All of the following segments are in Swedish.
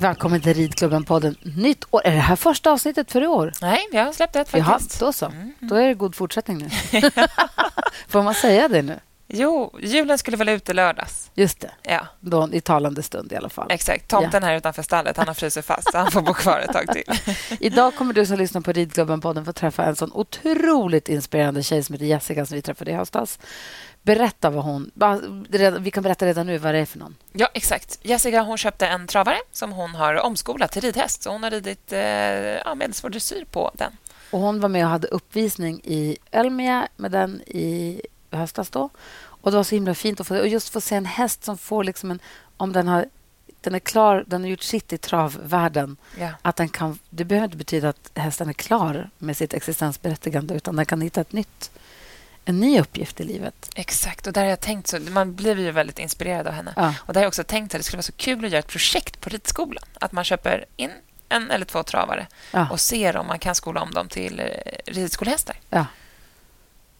Välkommen till Ridklubben-podden. Nytt år. Är det här första avsnittet för i år? Nej, vi har släppt ett Jaha, faktiskt. då så. Då är det god fortsättning nu. Får man säga det nu? Jo, julen skulle väl ut i lördags. Just det. Ja, Då, I talande stund i alla fall. exakt. Tomten här utanför stallet, han har frusit fast, så han får bo kvar ett tag till. Idag kommer du som lyssnar på Ridklubben-podden få träffa en sån otroligt inspirerande tjej som heter Jessica som vi träffade i höstas. Berätta vad hon... Vi kan berätta redan nu vad det är för någon. Ja, exakt. Jessica hon köpte en travare som hon har omskolat till ridhäst. Så hon har ridit eh, ja, medelsvår dressyr på den. Och hon var med och hade uppvisning i Elmia med den i höstas. Då. Och Det var så himla fint att få, och just få se en häst som får... liksom en... Om den har den är klar, den har gjort sitt i travvärlden. Ja. Att den kan, det behöver inte betyda att hästen är klar med sitt existensberättigande utan den kan hitta ett nytt, en ny uppgift i livet. Exakt. och där har jag tänkt så, Man blev ju väldigt inspirerad av henne. Ja. Och där har jag också tänkt att det skulle vara så kul att göra ett projekt på ridskolan. Att man köper in en eller två travare Ja. och ser om man kan skola om dem till eh, ridskolehästar. Ja.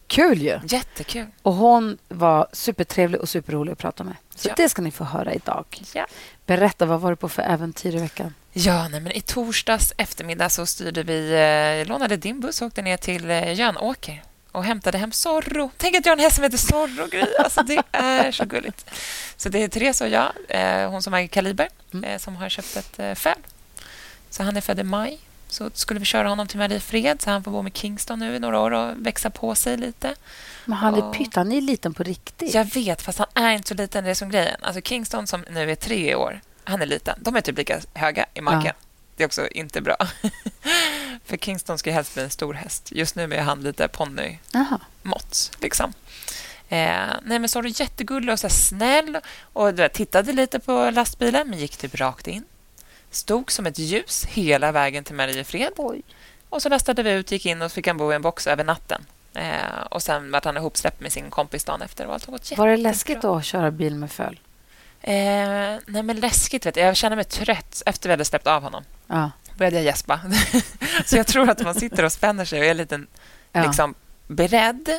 Kul ju! Jättekul. Och hon var supertrevlig och superrolig att prata med. Så Ja. det ska ni få höra idag. Ja. Berätta, vad var det på för äventyr i veckan? Ja, nej, men i torsdags eftermiddag så styrde vi, eh, lånade din buss och åkte ner till eh, Jönåker och hämtade hem Zorro. Tänk att jag har en häst som heter Zorro, Gry. Alltså, det är så gulligt. Så det är Therese och jag, eh, hon som äger Kaliber, Mm. eh, som har köpt ett eh, föl. Så han är född i maj. Så skulle vi köra honom till Mariefred, så han får bo med Kingston nu i några år och växa på sig lite. Men han är pytt, han är liten på riktigt. Jag vet, fast han är inte så liten. Det är som grejen. Alltså Kingston, som nu är tre år, han är liten. De är typ lika höga i marken. Ja. Det är också inte bra. För Kingston ska helst bli en stor häst. Just nu är han lite ponnymått. Liksom. Eh, nej, men så var du jättegullig och så snäll. Och du vet, tittade lite på lastbilen, men gick typ rakt in. Stod som ett ljus hela vägen till Mariefred. Oj. Och så lastade vi ut, gick in och fick han bo i en box över natten. Eh, och sen vart han ihopsläppt med sin kompis dagen efter. Och allt gått Var det läskigt då att köra bil med föl? Eh, nej, men läskigt. Vet jag. jag känner mig trött efter vi hade släppt av honom. Ja. började jag gäspa. så jag tror att man sitter och spänner sig och är lite ja. liksom, beredd.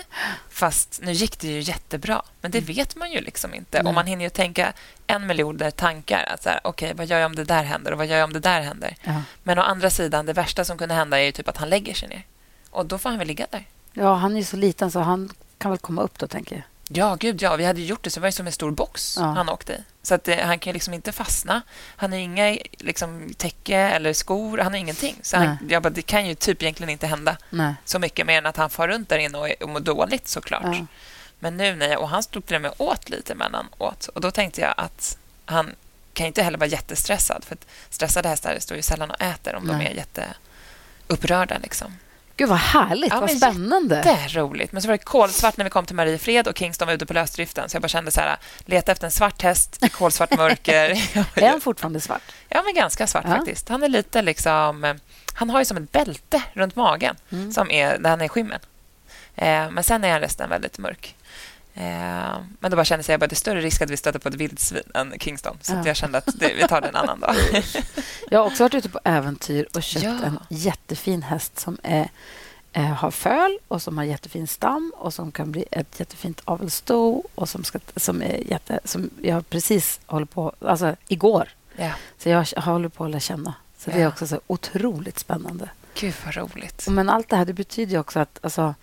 Fast nu gick det ju jättebra. Men det vet man ju liksom inte. Mm. Nej. Och man hinner ju tänka en miljon tankar. Att så här, Okej, vad gör jag om det där händer? Och vad gör jag om det där händer? Ja. Men å andra sidan, det värsta som kunde hända är ju typ att han lägger sig ner. Och då får han väl ligga där. ja, han är så liten så han kan väl komma upp då, tänker jag. Ja, gud ja. Vi hade gjort det, så det var ju som en stor box Ja. han åkte i. Så att, eh, han kan liksom inte fastna. Han har inga liksom, täcke eller skor. Han har ingenting. Så han, jag bara, det kan ju typ egentligen inte hända Nej. så mycket mer än att han far runt där inne och, och mår dåligt såklart. Ja. Men nu när jag, och han stod till och med åt lite emellanåt. Och då tänkte jag att han kan inte heller vara jättestressad. För att stressade hästar står ju sällan och äter om de Nej. är jätteupprörda. Liksom. Gud, vad härligt. Ja, vad spännande. Det roligt. Men så var det kolsvart när vi kom till Mariefred och Kingston var ute på lösdriften. Så jag bara kände så här, leta efter en svart häst i kolsvart mörker. Är han fortfarande svart? ja, men ganska svart Ja. faktiskt. Han är lite liksom... Han har ju som ett bälte runt magen Mm. som är, där han är skimmen. Eh, men sen är han resten väldigt mörk. Eh, men då bara kände jag att det är större risk att vi stöter på ett vildsvin än Kingston. Så Ja. jag kände att det, vi tar det en annan dag. Jag har också varit ute på äventyr och köpt Ja. en jättefin häst som är, eh, har föl och som har jättefin stam och som kan bli ett jättefint avelsto och som, ska, som, är jätte, som jag precis håller på... Alltså, igår. ja. Så jag håller på att lära känna. Så det är också så otroligt spännande. Gud, vad roligt. Men allt det här det betyder ju också att alltså,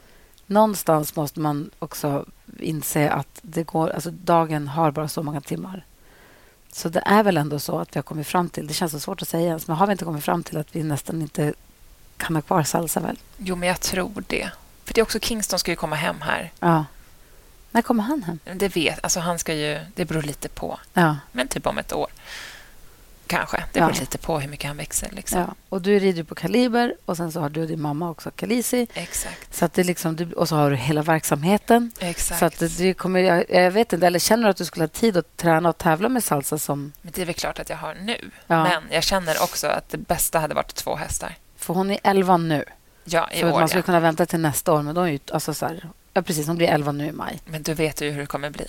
någonstans måste man också inse att det går, alltså, dagen har bara så många timmar. Så det är väl ändå så att vi har kommit fram till, det känns så svårt att säga ens, men har vi inte kommit fram till att vi nästan inte kan ha kvar Salsa väl? Jo, men jag tror det. För det är också Kingston ska ju komma hem här. Ja. När kommer han hem? Det vet, alltså han ska ju, det beror lite på. Ja. Men typ om ett år. Kanske. Det Ja. beror lite på hur mycket han växer. Liksom. ja. Och du rider på Kaliber och sen så har du och din mamma också Kalisi. Exakt. Så att det liksom, och så har du hela verksamheten. Exakt. Så att det, kommer, jag, jag vet inte, eller känner du att du skulle ha tid att träna och tävla med Salsa som... Men det är väl klart att jag har nu. Ja. Men jag känner också att det bästa hade varit två hästar. För hon är 11 nu. Ja, i För år. man skulle Ja. kunna vänta till nästa år, men de är ju... Alltså så här, ja, precis. Hon blir 11 nu i maj. Men du vet ju hur det kommer bli.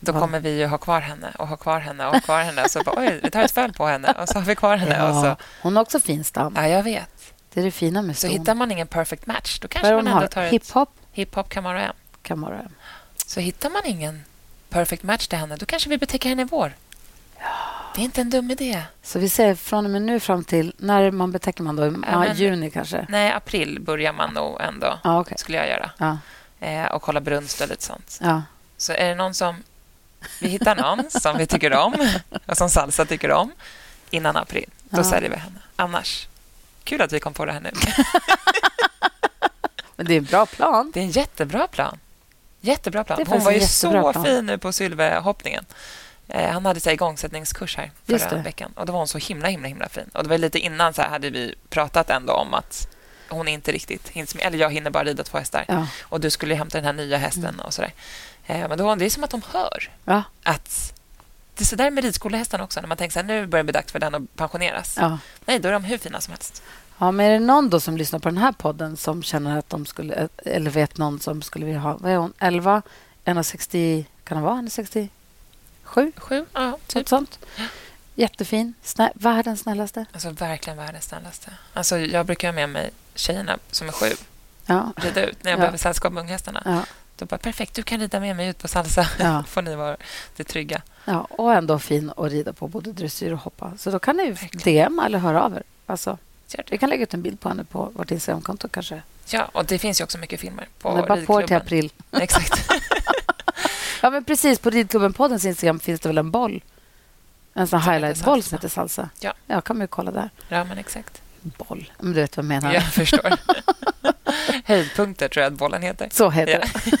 Då Ja. kommer vi ju ha kvar henne och ha kvar henne och ha kvar henne. Och så bara, oj, vi tar ett föl på henne och så har vi kvar henne. Och så, Hon har också fin stam. ja, jag vet. Det är det fina med Så ston. hittar man ingen perfect match, då kanske man ändå har? tar ett Hiphop hiphop Camaro M. kan vara det. Så hittar man ingen perfect match till henne, då kanske vi betäcker henne i vår. Det är inte en dum idé. Så vi ser från och med nu fram till... När man betäcker man då? Ja, men- juni kanske? Nej, april börjar man nog ändå, Ja, okej. skulle jag göra. Ja, Eh, och kolla brunst och lite sånt. ja. Så är det någon som... Vi hittar någon som vi tycker om och som Salsa tycker om innan april. Då Ja. säljer vi henne. Annars... Kul att vi kom på det här nu. Men det är en bra plan. Det är en jättebra plan. Jättebra plan. Hon var ju så plan. fin nu på Sylvehoppningen. Eh, han hade så här igångsättningskurs här förra veckan. Och Då var hon så himla himla himla fin. Och det var lite innan så här hade vi pratat ändå om att hon inte riktigt hinns med. Eller jag hinner bara rida två hästar. Ja. Och du skulle hämta den här nya hästen Mm. och sådär. Eh, men då, det är som att de hör Ja. att det är så där med ridskolehästarna också. När man tänker så här, nu börjar det bli dags för den att pensioneras. Ja. Nej, då är de hur fina som helst. ja, men är det någon då som lyssnar på den här podden som känner att de skulle... Eller vet någon som skulle vilja ha... Vad är hon? 11? 1,60... Kan hon vara 1,67? Sju, ja, typ. Något sånt. Jättefin. Snä, världens snällaste. Alltså verkligen världens snällaste. Alltså, jag brukar ha med mig tjejerna som är sju Ja. rida ut när jag Ja. behöver sällskap med unghästarna. Ja. Då bara, perfekt, du kan rida med mig ut på salsa. Ja. får ni vara det trygga. ja. Och ändå fin att rida på både dressyr och hoppa. Så då kan ni Verkligen. DM eller höra av er. Alltså, vi kan lägga ut en bild på henne på vårt Instagramkonto kanske. Ja, och det finns ju också mycket filmer på Men bara på er till ridklubben. april. Exakt. Ja, men precis. På Ridklubben-poddens Instagram finns det väl en boll? En sån highlight-boll som heter salsa. Ja. ja, kan man ju kolla där. Ja, men exakt. Boll. Men du vet vad jag menar. Jag förstår. Höjdpunkter tror jag att bollen heter. Så heter Ja. det.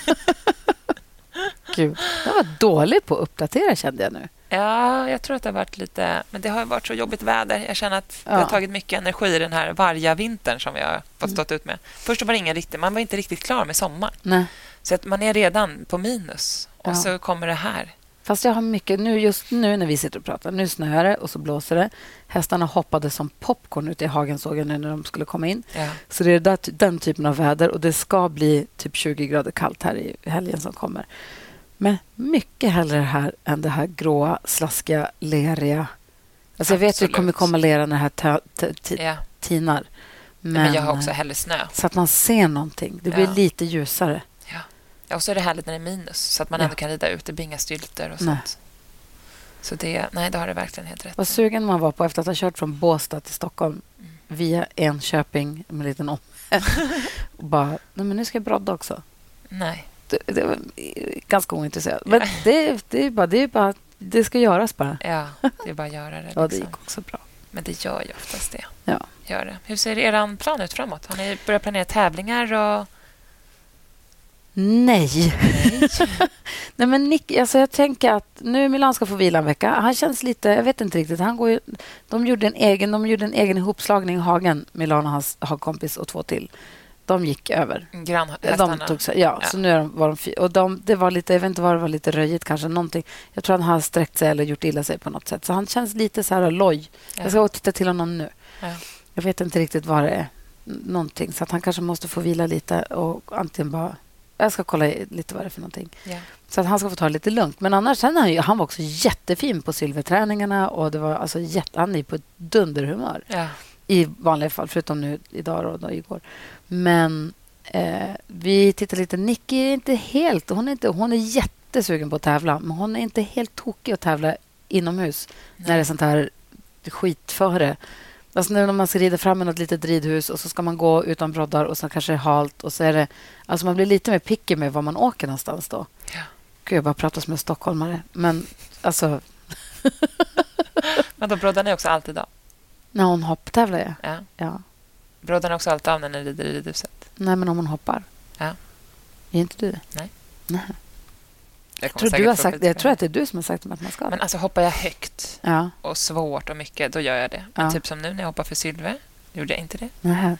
Gud, jag var dålig på att uppdatera kände jag nu. Ja, jag tror att det har varit lite... Men det har varit så jobbigt väder. Jag känner att det Ja. har tagit mycket energi i den här varja vintern som vi har fått Mm. stått ut med. Först var det ingen riktigt... Man var inte riktigt klar med sommar. Nej. Så att man är redan på minus. Och Ja. så kommer det här. Fast jag har mycket... Nu, just nu när vi sitter och pratar, nu snöar det och så blåser det. Hästarna hoppade som popcorn ute i hagen såg jag nu när de skulle komma in. Ja. Så det är där, den typen av väder och det ska bli typ 20 grader kallt här i helgen som kommer. Men mycket hellre det här än det här gråa, slaskiga, leriga. Alltså jag vet att det kommer komma lera när det här ja. tinar. Men, Men, jag har också hellre snö. Så att man ser någonting. Det blir Ja. lite ljusare. Ja, och så är det härligt när det är minus, så att man Ja. ändå kan rida ut. Det blir inga stylter och Nej. sånt. Så det, nej, det har du verkligen helt rätt Vad sugen man var på efter att ha kört från Båstad till Stockholm Mm. via Enköping med en liten om. och bara, nej men nu ska jag brodda också. Nej. Det, det var ganska ointresserad. Men det, det, är bara, det, är bara, det ska göras bara. Ja, det är bara att göra det. Ja, det Liksom. gick också bra. Men det gör ju oftast det. Ja. Gör det. Hur ser er plan ut framåt? Har ni börjat planera tävlingar? Och... Nej. Nej. Nej, men Nick, alltså jag tänker att nu Milan ska få vila en vecka. Han känns lite... Jag vet inte riktigt. Han går ju, de, gjorde en egen, de gjorde en egen ihopslagning i Hagen, Milan och hans hagkompis och två till. De gick över. Grannhästarna? De tog, ja, Ja. så nu är de, var de fy- och de, det var lite, Jag vet inte vad det var, lite röjigt kanske. Någonting. Jag tror han har sträckt sig eller gjort illa sig på något sätt. Så han känns lite så här loj. Ja. Jag ska gå och titta till honom nu. Ja. Jag vet inte riktigt vad det är. Någonting. Så att han kanske måste få vila lite och antingen bara... Jag ska kolla lite vad det är för någonting. Ja. Så att han ska få ta det lite lugnt. Men annars sen han, han var också jättefin på silverträningarna och det var alltså jätte, han är på ett dunderhumör Ja. i vanliga fall, förutom nu idag och då, igår. Men eh, vi tittar lite. Nicky är inte helt... Hon är, inte, hon är jättesugen på att tävla, men hon är inte helt tokig att tävla inomhus när det är sånt här skitföre. Alltså nu när man ska rida fram i något litet ridhus och så ska man gå utan broddar och så kanske det är halt och så är det... Alltså man blir lite mer picky med var man åker någonstans då. Ja. Gud, jag bara pratar som en stockholmare. Men alltså, Men då broddar ni också alltid av? när hon hopptävlar, ja. Ja. ja. Broddar ni också alltid av när ni rider i ridhuset? Nej, men om hon hoppar. Ja. Är inte du det? Nej. Nej. Jag Jag tror, du har sagt, jag tror att det är du som har sagt att man ska. Men alltså hoppar jag högt Ja. och svårt och mycket, då gör jag det. Men Ja. typ som nu när jag hoppar för Sylve, gjorde jag inte det. Nej.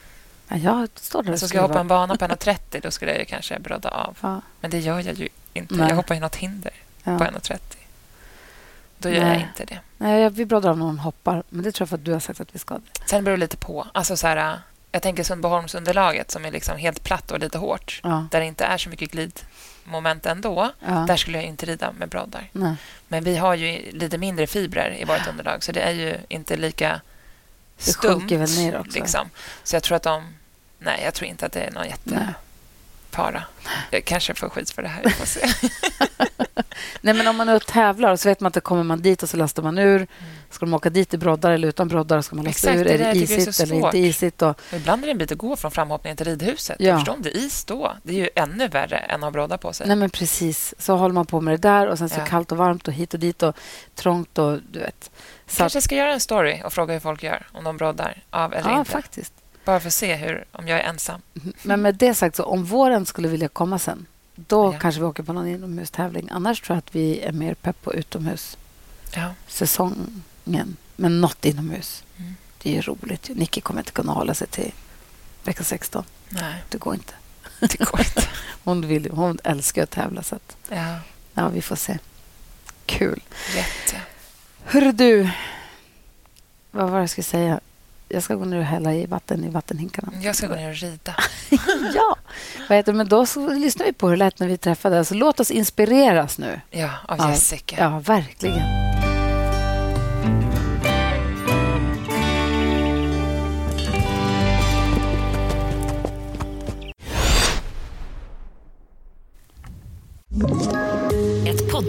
Ja, jag står där och Så ska jag hoppa en bana på 1,30 då skulle jag ju kanske brodda av. Ja. Men det gör jag ju inte. Nej. Jag hoppar ju något hinder på Ja. 1,30. Då gör jag Nej. inte det. Nej, jag- vi broddar av när hon hoppar. Men det tror jag för att du har sagt att vi ska. det. Sen beror det lite på. Alltså så här, jag tänker Sundbyholmsunderlaget som är liksom helt platt och lite hårt. Ja. Där det inte är så mycket glidmoment ändå. Ja. Där skulle jag inte rida med broddar. Nej. Men vi har ju lite mindre fibrer i vårt underlag så det är ju inte lika Det stumt. sjunker väl ner också. Liksom. Så jag tror att de... Nej, jag tror inte att det är någon jättefara. Jag kanske får skit för det här. Vi får se. Nej, men om man och tävlar så vet man att det kommer man dit och så lastar man ur. Ska de åka dit i broddar eller utan broddar ska man Exakt, ur. det Är det isigt eller inte isigt? Och, Ibland är det en bit att gå från framhoppningen till ridhuset. Ja. Förstå om det är is då. Det är ju ännu värre än att ha broddar på sig. nej, men precis. Så håller man på med det där och sen så Ja. kallt och varmt och hit och dit och trångt och du vet. Så Kanske ska göra en story och fråga hur folk gör, om de broddar av eller ja, inte. faktiskt. Bara för att se hur, om jag är ensam. Men med det sagt, så om våren skulle vilja komma sen då Ja. kanske vi åker på någon inomhustävling. Annars tror jag att vi är mer pepp på utomhus. Ja. Säsongen. Men något inomhus. Mm. Det är ju roligt. Nicky kommer inte kunna hålla sig till vecka 16. Nej, Det går inte. det går inte. Hon, vill, hon älskar att tävla. Så att, Ja, ja, vi får se. Kul. jätte. Hörru du. Vad var det jag skulle säga? Jag ska gå ner och hälla i vatten i vattenhinkarna. Jag ska gå ner och rida. ja. Vad heter, men då så lyssnar vi på hur det lät när vi träffades. Låt oss inspireras nu. Ja, av. Jessica. Ja, verkligen.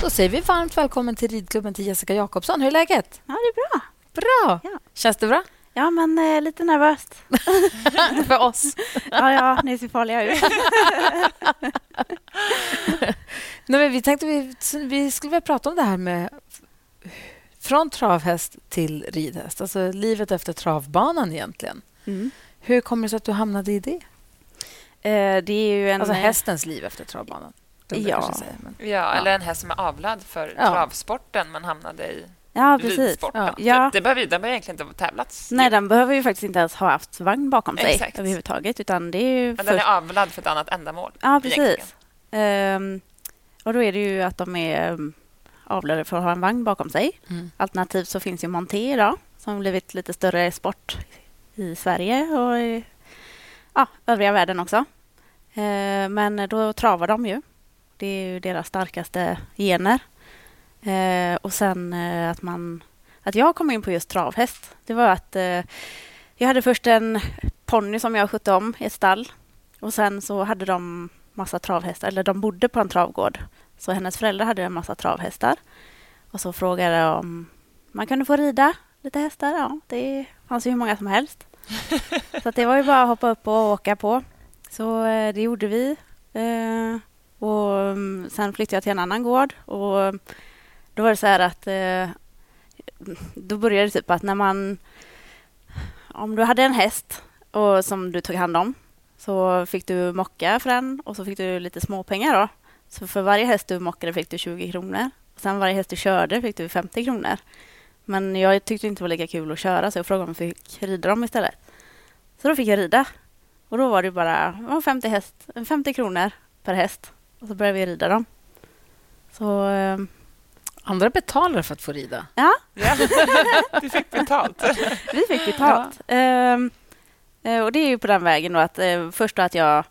Då säger vi varmt välkommen till ridklubben till Jessica Jakobsson. Hur är läget? Ja, det är bra. Bra! Ja. Känns det bra? Ja, men eh, lite nervöst. För oss. Ja, ja, ni ser farliga ut. Nej, men vi tänkte vi, vi skulle vilja prata om det här med från travhäst till ridhäst. Alltså livet efter travbanan egentligen. Mm. Hur kommer det sig att du hamnade i det? Eh, det är ju en... Alltså eh, hästens liv efter travbanan. Ja. kanske säga, men- Ja, eller en häst som är avlad för Ja. travsporten men hamnade i Ja, precis. ridsporten. Ja. Ja. Det behöver, den behöver egentligen inte ha tävlats. Nej, den behöver ju faktiskt inte ens ha haft vagn bakom sig Exakt. överhuvudtaget. Utan det är ju Men den är avlad för ett annat ändamål. Ja, precis. Ehm, och då är det ju att de är um, avlade för att ha en vagn bakom sig. Mm. Alternativt så finns ju monté idag som har blivit lite större sport i Sverige och i ja, övriga världen också. Eh, men då travar de ju. Det är ju deras starkaste gener. Eh, och sen eh, att man att jag kom in på just travhäst, det var att eh, jag hade först en ponny som jag skötte om i ett stall. Och sen så hade de massa travhästar, eller de bodde på en travgård. Så hennes föräldrar hade en massa travhästar. Och så frågade jag om man kunde få rida lite hästar. Ja, det fanns ju hur många som helst. så det var ju bara att hoppa upp och åka på. Så eh, det gjorde vi. Och mm, sen flyttade jag till en annan gård. Och då var det så här att eh, då började det typ att när man om du hade en häst och som du tog hand om så fick du mocka för den och så fick du lite småpengar då. Så för varje häst du mockade fick du 20 kronor. Och sen varje häst du körde fick du 50 kronor. Men jag tyckte inte det var lika kul att köra så jag frågade om jag fick rida dem istället. Så då fick jag rida. Och då var det bara 50, häst, 50 kronor per häst. Och så började vi rida dem. Så eh, Andra betalar för att få rida. ja, Ja. Du fick betalt. Vi fick betalt. Ehm, eh, och det är ju på den vägen då att eh, först då att jag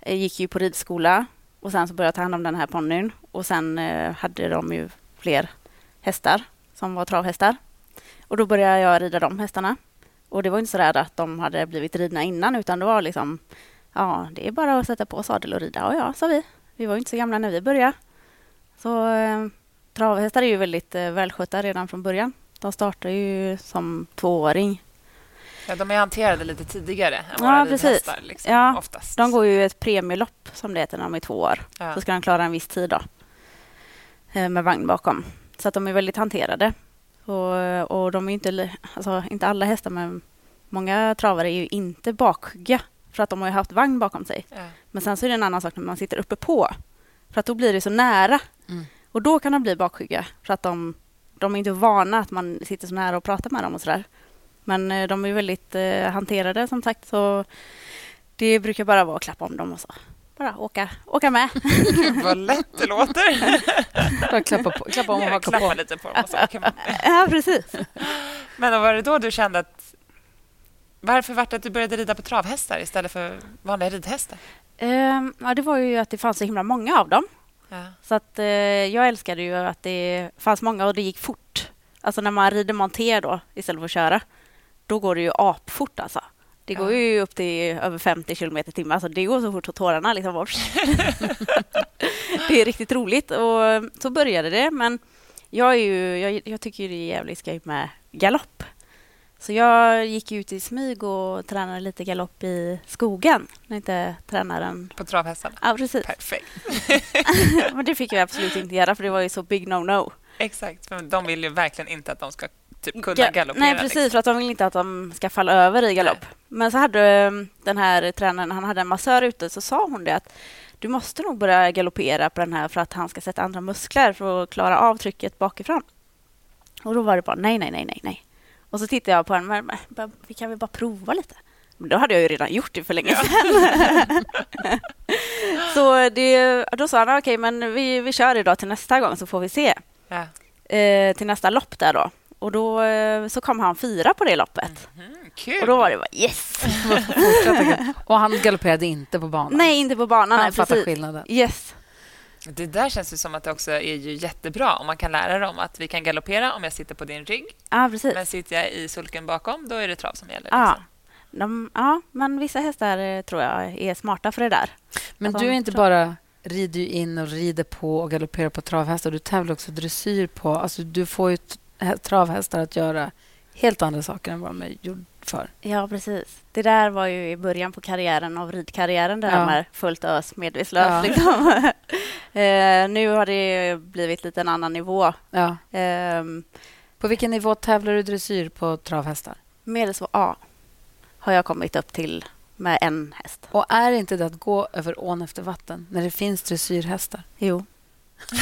eh, gick ju på ridskola och sen så började jag ta hand om den här ponnyn och sen eh, hade de ju fler hästar som var travhästar. Och då började jag rida de hästarna. Och det var inte så där att de hade blivit ridna innan utan det var liksom ja, det är bara att sätta på sadel och rida. Ja, ja, sa vi. Vi var inte så gamla när vi började. Så eh, travhästar är ju väldigt eh, välskötta redan från början. De startar ju som tvååring. Ja, de är hanterade lite tidigare än Ja, våra precis. ridhästar. Liksom, Ja, oftast. De går ju ett premielopp som det heter när de är två år. Ja. Så ska de klara en viss tid då. Eh, Med vagn bakom. Så att de är väldigt hanterade. Och, och de är inte, alltså, inte alla hästar men många travare är ju inte bakskygga. För att de har haft vagn bakom sig. Ja. Men sen så är det en annan sak när man sitter uppe på. För att då blir det så nära. Mm. Och då kan de bli bakskygga. För att de, de är inte vana att man sitter så nära och pratar med dem och sådär. Men eh, de är väldigt eh, hanterade som sagt. Så det brukar bara vara att klappa om dem och så. bara åka, åka med. Gud, vad lätt det låter. Bara klappa, på, klappa om och haka på. lite på dem och så åker man ja, precis. Men då var det då du kände att... Varför var det att du började rida på travhästar istället för vanliga ridhästar? Ehm, ja, det var ju att det fanns så himla många av dem. Ja. Så att, eh, jag älskade ju att det fanns många och det gick fort. Alltså när man rider monter då istället för att köra, då går det ju apfort alltså. Det går Ja. ju upp till över 50 kilometer i timmen. Alltså det går så fort att tårarna liksom bort. det är riktigt roligt och eh, så började det. Men jag, är ju, jag, jag tycker det är jävligt skoj med galopp. Så jag gick ut i smyg och tränade lite galopp i skogen när inte tränaren... På travhästarna? Ja, precis. Perfekt. Men det fick jag absolut inte göra för det var ju så big no-no. Exakt. För de vill ju verkligen inte att de ska typ kunna Ga- galoppera. Nej, precis. liksom. För att de vill inte att de ska falla över i galopp. Men så hade eh, den här tränaren, han hade en massör ute, så sa hon det att du måste nog börja galoppera på den här för att han ska sätta andra muskler för att klara av trycket bakifrån. Och då var det bara nej, nej, nej, nej, nej. Och så tittade jag på men bara- vi kan väl bara prova lite. Men då hade jag ju redan gjort det för länge sedan. så det, då sa han, okej, men vi, vi kör idag till nästa gång så får vi se. Ja. Eh, till nästa lopp där då. Och då eh, så kom han fyra på det loppet. Mm, kul. Och då var det bara yes! Och han galopperade inte på banan. Nej, inte på banan. han nej, fattar precis. skillnaden. Yes. Det där känns ju som att det också är ju jättebra om man kan lära dem att vi kan galoppera om jag sitter på din rygg. Ja, precis. Men sitter jag i sulken bakom, då är det trav som gäller. Ja. Liksom. De, ja, men vissa hästar eh, tror jag är smarta för det där. Men Att du är inte tror- bara rider ju in och rider på och galopperar på travhästar. Du tävlar också dressyr på... Alltså du får ju travhästar att göra helt andra saker än vad de är gjord för. Ja, precis. Det där var ju i början på karriären av ridkarriären, där Ja. de är fullt ös medvetslös. Ja. Liksom. eh, nu har det blivit lite en annan nivå. Ja. Eh, På vilken nivå tävlar du dressyr på travhästar? medelsvår A har jag kommit upp till med en häst. Och är inte det att gå över ån efter vatten när det finns dressyrhästar? Jo.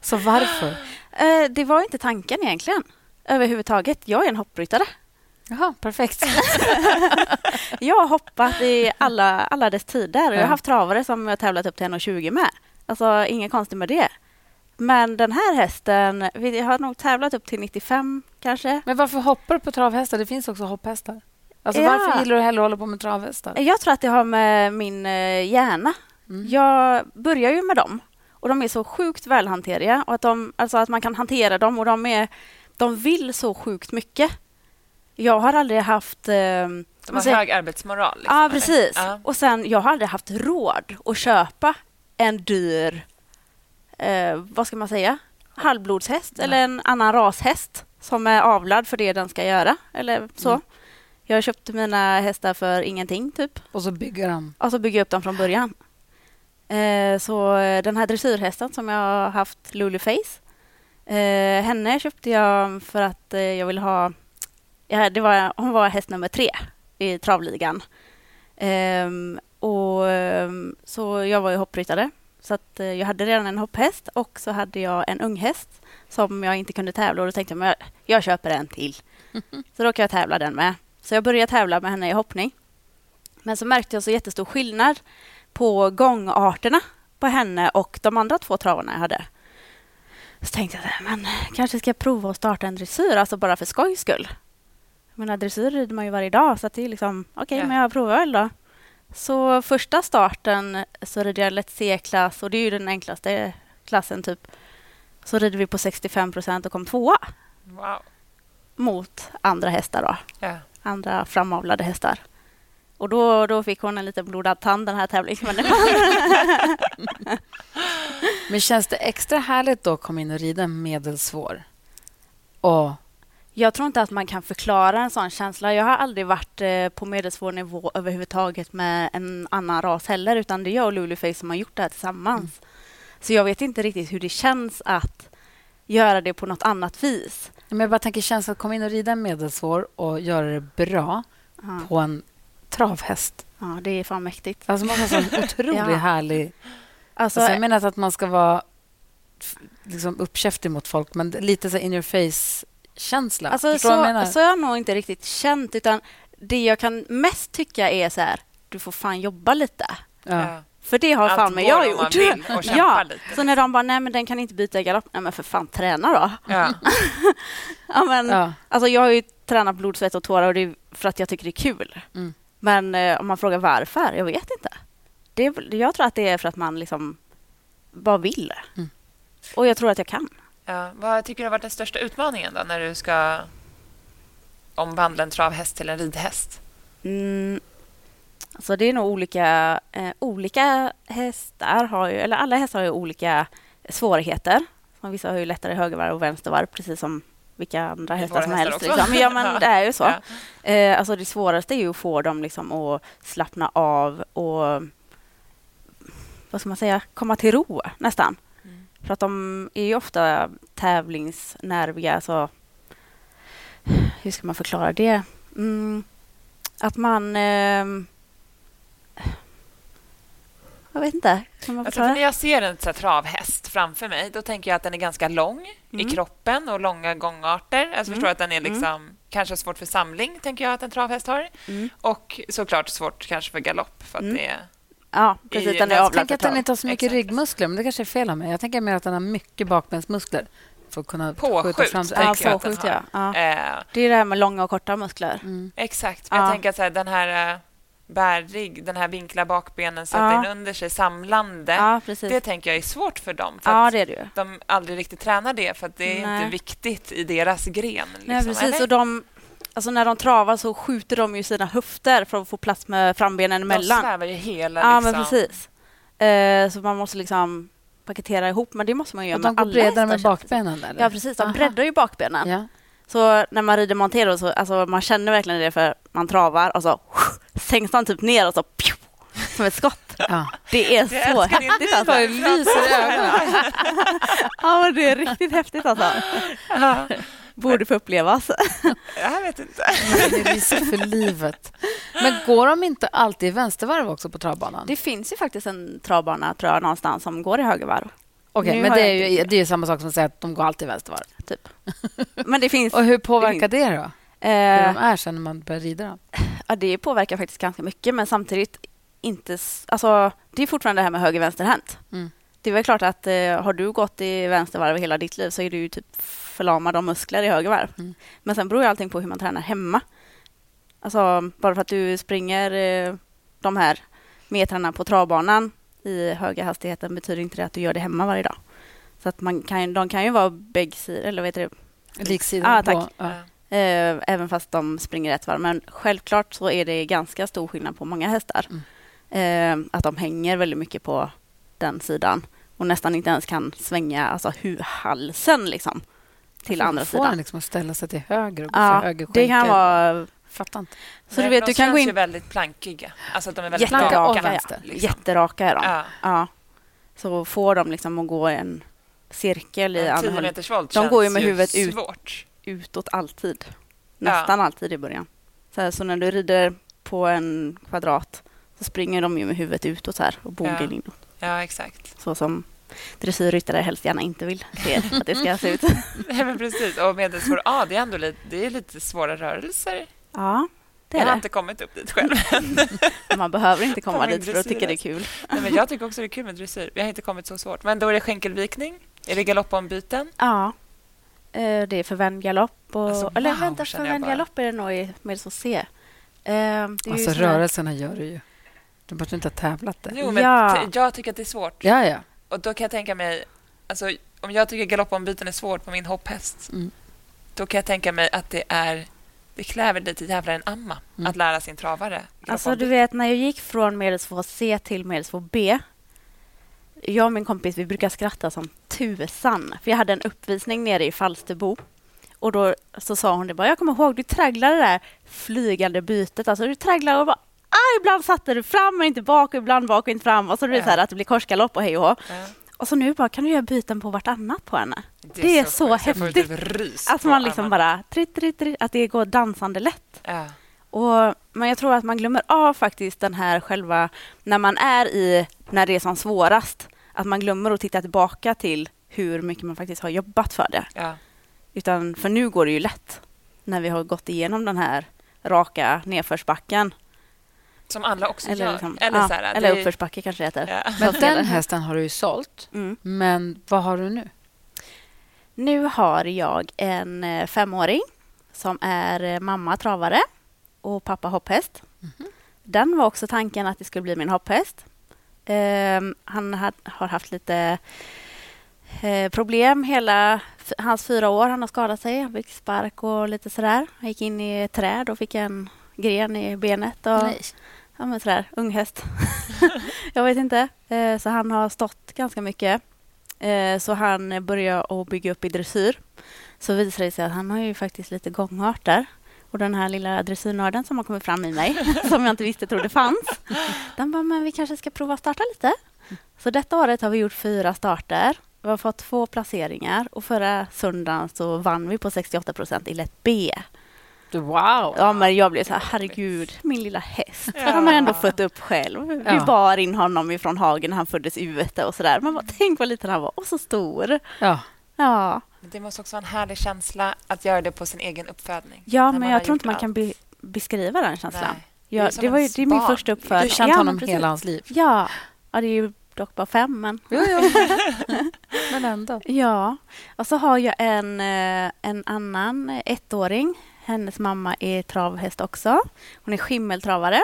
Så varför? Eh, det var inte tanken egentligen överhuvudtaget. Jag är en hoppryttare. Jaha, perfekt. Jag har hoppat i alla, alla dess tider. Jag Ja. har haft travare som jag har tävlat upp till 1,20 med. Alltså, inget konstigt med det. Men den här hästen, vi har nog tävlat upp till 95 kanske. Men varför hoppar du på travhästar? Det finns också hopphästar. Alltså, Ja. Varför gillar du hellre att hålla på med travhästar? Jag tror att det har med min eh, hjärna. Mm. Jag börjar ju med dem och de är så sjukt välhanteriga. Och att, de, alltså att man kan hantera dem och de, är, de vill så sjukt mycket. Jag har aldrig haft... Eh, De har säger- hög arbetsmoral. Liksom, ja, precis. Ja. Och sen, jag har aldrig haft råd att köpa en dyr, eh, vad ska man säga, halvblodshäst eller en annan rashäst som är avlad för det den ska göra. Eller så. Mm. Jag köpte mina hästar för ingenting, typ. Och så bygger de. Och så bygger jag upp dem från början. Eh, så eh, den här dressyrhästen som jag har haft, Lulu Face, eh, henne köpte jag för att eh, jag ville ha... Ja, det var, hon var häst nummer tre i travligan. Ehm, och, ehm, så jag var ju hoppryttare. Så att, eh, jag hade redan en hopphäst och så hade jag en unghäst som jag inte kunde tävla och då tänkte jag jag, jag köper en till. Så då kan jag tävla den med. Så jag började tävla med henne i hoppning. Men så märkte jag så jättestor skillnad på gångarterna på henne och de andra två travarna jag hade. Så tänkte jag, så här, men kanske ska jag prova att starta en dressyr, alltså bara för skojs skull. Jag menar, dressyr rider man ju varje dag, så det är liksom, okej, Ja. men jag provar väl då. Så första starten så rider jag lätt C-klass och det är ju den enklaste klassen typ. Så rider vi på 65 procent och kom tvåa Wow. mot andra hästar då Ja. andra framavlade hästar. Och då, då fick hon en liten blodad tand den här tävlingsmänniskan. Men känns det extra härligt då att komma in och rida en medelsvår? Och Jag tror inte att man kan förklara en sån känsla. Jag har aldrig varit eh, på medelsvår nivå överhuvudtaget med en annan ras heller, utan det är jag och Luluface som har gjort det här tillsammans. Så jag vet inte riktigt hur det känns att göra det på något annat vis. men jag bara tänker känslan att komma in och rida en medelsvår och göra det bra Ja, på en travhäst. ja det är fan mäktigt. Alltså man har en otroligt Ja. härlig... Alltså, Alltså, jag menar inte att man ska vara liksom uppkäftig mot folk, men lite så in your face-känsla. Alltså, vad jag så, menar? så har jag nog inte riktigt känt. utan Det jag kan mest tycka är så här... du får fan jobba lite. Ja. För det har Allt fan med jag gjort. ja. lite. Så när de bara, nej men den kan inte byta galopp. Nej men för fan, träna då. Ja. Ja, men, Ja. Alltså jag har ju tränat blod, svett och tårar och det är för att jag tycker det är kul. Mm. Men eh, om man frågar varför, jag vet inte. Det jag tror att det är för att man liksom bara vill. Mm. Och jag tror att jag kan. Ja. Vad tycker du har varit den största utmaningen då när du ska omvandla en travhäst till en ridhäst? Mm. Alltså det är nog olika. Eh, olika hästar har ju, eller alla hästar har ju olika svårigheter. Vissa har ju lättare högervarv och vänstervarv, precis som vilka andra hästar som hästar helst. Liksom. Ja, men det är ju så. Ja. Eh, alltså det svåraste är ju att få dem liksom att slappna av och vad ska man säga, komma till ro nästan. Mm. För att de är ju ofta tävlingsnerviga. Alltså, hur ska man förklara det? Mm, att man... ehm, jag vet inte. Kan man Alltså, när jag ser en så här, travhäst framför mig då tänker jag att den är ganska lång Mm. i kroppen och långa gångarter. Alltså, förstår att den är liksom, kanske svårt för samling, tänker jag att en travhäst har. Mm. Och såklart svårt kanske för galopp. För att Mm. det är... Ja, precis. i- Den är jag tänker att den trav. inte har så mycket Exakt. ryggmuskler, men det kanske är fel av mig. Jag tänker mer att den har mycket bakbensmuskler för att kunna Påskjut, skjuta fram sig. Ja, påskjut, ja. ja. Eh, Det är det här med långa och korta muskler. Mm. exakt. Men jag Ja. tänker att så här, den här eh, bärrygg, den här vinkla bakbenen, sätta Ja. in under sig, samlande. Ja. Det tänker jag är svårt för dem. För Ja, att det är det ju. de aldrig riktigt tränar det, för att det är Nej. inte viktigt i deras gren. Liksom, Nej, precis. Och de, alltså när de travar så skjuter de ju sina höfter för att få plats med frambenen De emellan. svävar ju hela... Ja, liksom. men precis. Eh, så man måste liksom paketera ihop, men det måste man ju göra Och de med går alla bredare hästar, med bakbenen? Eller? Ja, precis. De Aha. breddar ju bakbenen. Ja. Så när man rider Montero så alltså man känner verkligen det för man travar och så sänks han typ ner och så pju, som ett skott. Ja. Det är Jag så häftigt alltså. Det lyser i ögonen. Ja, men det är riktigt häftigt alltså. Borde få upplevas. Jag vet inte. Det är risk för livet. Men går de inte alltid i vänstervarv också på travbanan? Det finns ju faktiskt en travbana tror jag någonstans som går i högervarv. Okej, nu men det är, ju, det är samma sak som att säga att de går alltid i vänstervarv. Typ. Men det finns... Och hur påverkar det då? Hur eh, de är sen när man börjar rida dem? Ja, det påverkar faktiskt ganska mycket, men samtidigt inte... Alltså, det är fortfarande det här med höger-vänsterhänt. Mm. Det är väl klart att eh, har du gått i vänstervarv hela ditt liv så är du ju typ förlamad av muskler i högervarv. Mm. Men sen beror ju allting på hur man tränar hemma. Alltså, bara för att du springer eh, de här metrarna på travbanan i höga hastigheten betyder inte det att du gör det hemma varje dag. Så att man kan, de kan ju vara bäggsidor, eller vad heter det? Liksidan Ah, tack. Ja. Eh, även fast de springer rätt varv. Men självklart så är det ganska stor skillnad på många hästar. Mm. Eh, att de hänger väldigt mycket på den sidan och nästan inte ens kan svänga alltså, halsen liksom, till andra Får sidan. den liksom att ställa sig till höger och gå Ja, för höger det kan skänkel? vara... Fattar inte. Så Nej, du vet, de du kan känns gå ju in... väldigt plankiga. Alltså att de är väldigt Jätteraka, och raka. vänster. liksom. Jätteraka är de. Ja. Ja. Så får de liksom att gå en cirkel i andra 10 hållet meters volt De går ju med huvudet ut. svårt. utåt alltid. Nästan alltid i början. Så, här, så när du rider på en kvadrat så springer de ju med huvudet utåt här och bogen Ja. inåt. Ja, exakt. Så som dressyrryttare helst gärna inte vill se att det ska se ut. Nej, men precis. Och medelsvår A, det är ändå lite, det är lite svåra rörelser. Ja, det jag är har det. inte kommit upp dit själv. Man behöver inte komma dit för att tycka det är kul. Nej, men jag tycker också det är kul med dressyr. Vi har inte kommit så svårt. Men då är det skänkelvikning. Är det galoppombyten? Ja. Eh, Det är förvänd galopp. Och, Alltså, eller wow, vänta, känner jag förvänd bara. galopp är det nog i med så C. Eh, Det är ju Alltså här- rörelserna gör du ju. Du borde inte ha tävlat där. Jo, men Ja. jag tycker att det är svårt. Ja, ja. Och då kan jag tänka mig... Alltså, om jag tycker galoppombyten är svårt på min hopphäst Mm. då kan jag tänka mig att det är... Det kräver lite jävlar en amma Mm. att lära sin travare. Alltså du vet när jag gick från medelsvår C till medelsvår B. Jag och min kompis vi brukar skratta som tusan. För jag hade en uppvisning nere i Falsterbo. Och då så sa hon det bara, jag kommer ihåg du tragglade det där flygande bytet. Alltså du tragglade och bara, ah, ibland satte du fram och inte bak och ibland bak och inte fram. Och så är det Ja. så här att det blir korsgalopp och hej och hå. Ja, Och så nu bara, kan du göra byten på vartannat på henne? Det är så sjukt. Jag får häftigt. typ Att på man liksom bara, tritt, tritt, tritt, att det går dansande lätt. Ja. Och, men jag tror att man glömmer av faktiskt den här själva, när man är i, när det är som svårast, att man glömmer att titta tillbaka till hur mycket man faktiskt har jobbat för det. Ja. Utan, för nu går det ju lätt när vi har gått igenom den här raka nedförsbacken. Som alla också Eller, gör. liksom, eller ja, så här, eller det- uppförsbacke kanske det heter. Ja. Men den hästen har du ju sålt. Mm. Men vad har du nu? Nu har jag en eh, femåring som är eh, mamma travare och pappa hopphäst. Den var också tanken att det skulle bli min hopphäst. Ehm, han ha- har haft lite eh, problem hela hans fyra år. Han har skadat sig, han fick spark och lite sådär. Han gick in i ett träd och fick en gren i benet. Och, Ja, men sådär, ung häst. jag vet inte. Eh, så han har stått ganska mycket. Eh, så han börjar att bygga upp i dressyr. Så visar det sig att han har ju faktiskt lite gångarter. Och den här lilla dressyrnörden som har kommit fram i mig, som jag inte visste trodde fanns, den bara, men vi kanske ska prova att starta lite. Så detta året har vi gjort fyra starter. Vi har fått två placeringar och förra söndagen så vann vi på 68 procent i lätt B. Wow! Ja, men jag blev så här, herregud, min lilla häst. Han har ändå fött upp själv. Vi Ja. bar in honom ifrån hagen när han föddes ute och sådär. Man bara, tänk vad liten han var och så stor. Ja. Ja, Men Det måste också vara en härlig känsla att göra det på sin egen uppfödning. ja men man jag tror inte man kan allt. be, beskriva den känslan. Nej. Det är Ja, det, var ju, det är min första Du uppfödning. har känt ja, honom precis. hela hans liv. Ja. ja, det är ju dock bara fem, men Jo, jo. Men ändå. ja. Och så har jag en, eh, en annan eh, ettåring. Hennes mamma är travhäst också. Hon är skimmeltravare.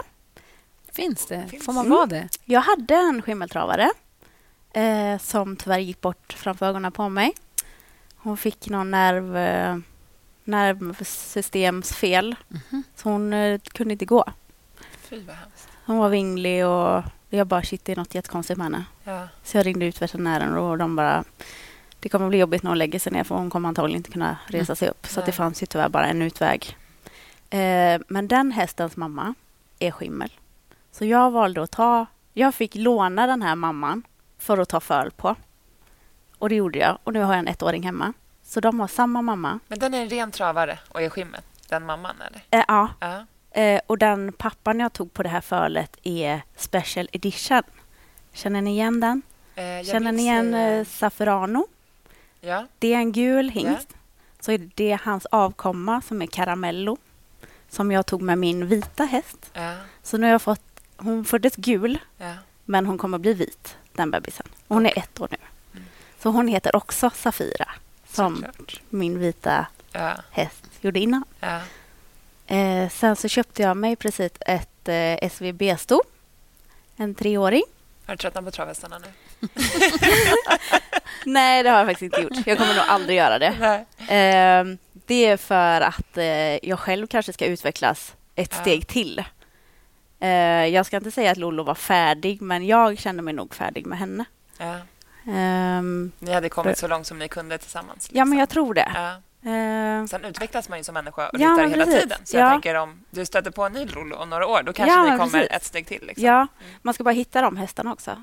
Finns det? Finns. Får man Mm. vara det? Jag hade en skimmeltravare eh, som tyvärr gick bort framför ögonen på mig. Hon fick någon nerv, eh, nervsystemsfel, så hon eh, kunde inte gå. Fy vad hemskt. Hon var vinglig och jag bara shit, det är något jättekonstigt med henne. Ja. Så jag ringde ut veterinären och de bara det kommer bli jobbigt när hon lägger sig ner för hon kommer antagligen inte kunna resa sig upp. Så det fanns ju tyvärr bara en utväg. Eh, men den hästens mamma är skimmel. Så jag valde att ta... Jag fick låna den här mamman för att ta föl på. Och det gjorde jag. Och nu har jag en ettåring hemma. Så de har samma mamma. Men den är en ren travare och är skimmel, den mamman, eller? Eh, ja, eh, och den pappan jag tog på det här fölet är Special Edition. Känner ni igen den? Eh, Känner ni igen Safferano? Ja. Det är en gul hingst. Så är det hans avkomma som är Caramello. Som jag tog med min vita häst. Ja. Så nu har jag fått... Hon föddes gul, Ja. men hon kommer bli vit, den bebisen. Och Hon är ett år nu. Mm. Så hon heter också Safira, som Såklart. min vita Ja. häst gjorde innan. Ja. Eh, sen så köpte jag mig precis ett eh, SVB-sto. En treåring. Har du tröttnat på travhästarna nu? Nej, det har jag faktiskt inte gjort. Jag kommer nog aldrig göra det. Eh, det är för att eh, jag själv kanske ska utvecklas ett Ja. steg till. Eh, jag ska inte säga att Lollo var färdig, men jag kände mig nog färdig med henne. Ja. Ehm, Ni hade kommit så långt som ni kunde tillsammans. ja, men liksom. jag tror det. Ja. Eh, Sen utvecklas man ju som människa och Ja, ryttar men hela tiden. Så Ja. jag tänker om du stöter på en ny Lollo om några år, då kanske Ja, ni kommer precis. ett steg till. Liksom. ja, man ska bara hitta de hästarna också.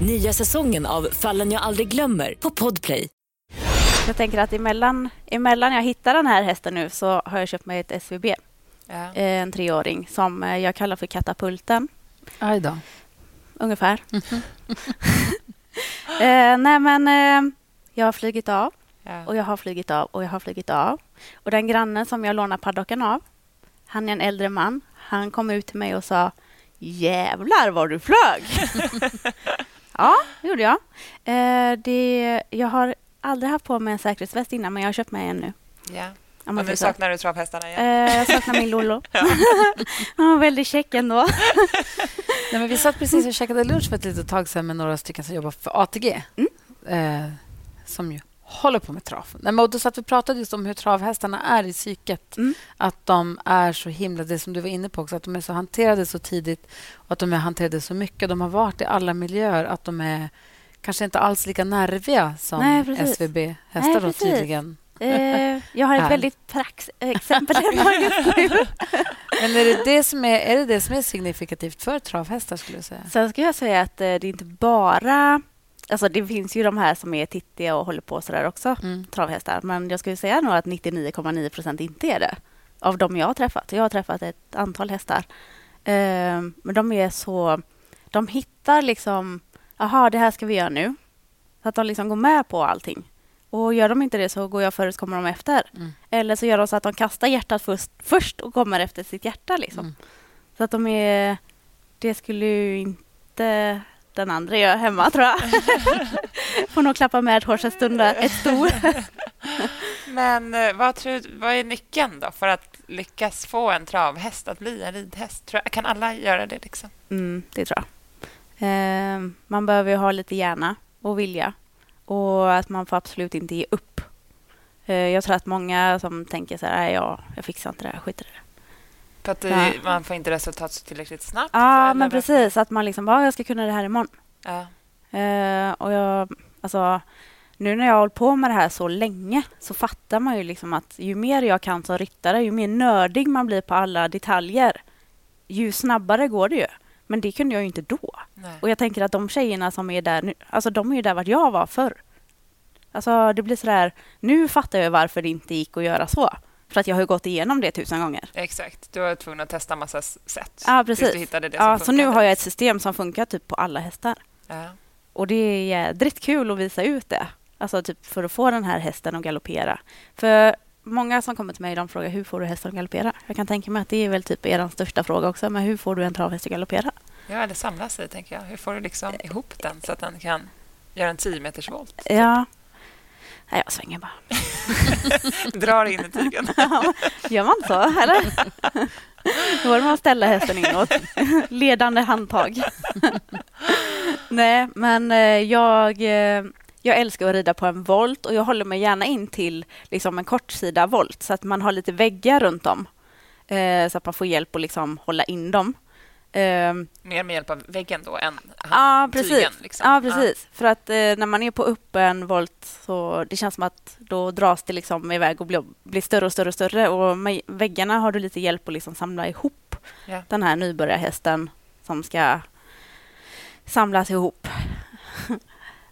Nya säsongen av Fallen jag aldrig glömmer på Podplay. Jag tänker att emellan, emellan jag hittar den här hästen nu så har jag köpt mig ett SVB, Ja. eh, en treåring, som eh, jag kallar för Katapulten. Aj då. Ungefär. eh, nej, men eh, jag har flugit av Ja. och jag har flugit av och jag har flugit av. Och den grannen som jag lånar paddocken av, han är en äldre man. Han kom ut till mig och sa Jävlar vad du flög! ja, det gjorde jag. Eh, det, jag har aldrig haft på mig en säkerhetsväst innan, men jag har köpt mig en nu. Om man Och nu saknar du travhästarna igen. Eh, jag saknar min Lollo. Han var väldigt käck ändå. Nej, men vi satt precis och käkade lunch för ett litet tag sedan med några stycken som jobbar för ATG. Eh, som ju håller på med trav. Nej, och då satt vi pratade just om hur travhästarna är i psyket. Mm. Att de är så himla... Det som du var inne på också, att de är så hanterade så tidigt och att de är hanterade så mycket. De har varit i alla miljöer. Att de är kanske inte alls lika nerviga som. SVB-hästar då, tydligen Eh, jag har ett väldigt prax exempel hemma just nu. Men är det det, som är, är det det som är signifikativt för travhästar? skulle jag säga? Sen skulle jag säga att eh, det är inte bara... Alltså det finns ju de här som är tittiga och håller på sådär också, Mm. travhästar. Men jag skulle säga nog att 99,9 procent inte är det. Av de jag har träffat. Jag har träffat ett antal hästar. Eh, men de är så... De hittar liksom... Jaha, det här ska vi göra nu. Så att de liksom går med på allting. Och gör de inte det så går jag före så kommer de efter. Mm. Eller så gör de så att de kastar hjärtat först, först och kommer efter sitt hjärta. Liksom. Mm. Så att de är... Det skulle ju inte den andra göra hemma, tror jag. Får nog klappa med ett stund ett sto. Men eh, vad, tror, vad är nyckeln då för att lyckas få en travhäst att bli en ridhäst? Tror jag, kan alla göra det? liksom? Mm, det tror jag. Eh, man behöver ju ha lite hjärna och vilja. Och att man får absolut inte ge upp. Eh, jag tror att många som tänker så här, "Nej, ja, jag fixar inte det här, skit i det. För att det, Ja. man får inte resultat så tillräckligt snabbt? Ja, men varför? precis. Att man liksom, ja, jag ska kunna det här imorgon. Ja. Eh, och jag, alltså, nu när jag har hållit på med det här så länge så fattar man ju liksom att ju mer jag kan som ryttare, ju mer nördig man blir på alla detaljer, ju snabbare går det ju. Men det kunde jag ju inte då. Nej. Och jag tänker att de tjejerna som är där nu, alltså de är ju där vart jag var förr. Alltså det blir sådär, nu fattar jag varför det inte gick att göra så. För att jag har ju gått igenom det tusen gånger. Exakt. Du var tvungen att testa massa sätt. Ja, precis. Du hittade det som Ja, så nu har jag ett system som funkar typ på alla hästar. Ja. Och det är jädrigt kul att visa ut det. Alltså typ för att få den här hästen att galoppera. För många som kommer till mig de frågar hur får du hästen att galoppera? Jag kan tänka mig att det är väl typ er största fråga också. Men hur får du en travhäst att galoppera? ja, eller samla sig, tänker jag. Hur får du liksom ihop den så att den kan göra en 10 meters volt? Ja, Nej, jag svänger bara. Drar in i tygen. Ja, Gör man så, eller? Då borde man ställa hästen inåt. Ledande handtag. Nej, men eh, jag, eh, jag älskar att rida på en volt och jag håller mig gärna in till liksom en kortsida volt så att man har lite väggar runt om. Eh, så att man får hjälp att liksom hålla in dem. Eh, Mer med hjälp av väggen då än Ja, precis. tygen. Liksom. Ja, precis. För att eh, när man är på öppen volt så det känns som att då dras det liksom iväg och blir, blir större och större och större. Och med väggarna har du lite hjälp att liksom samla ihop Ja. den här nybörjarhästen som ska samlas ihop.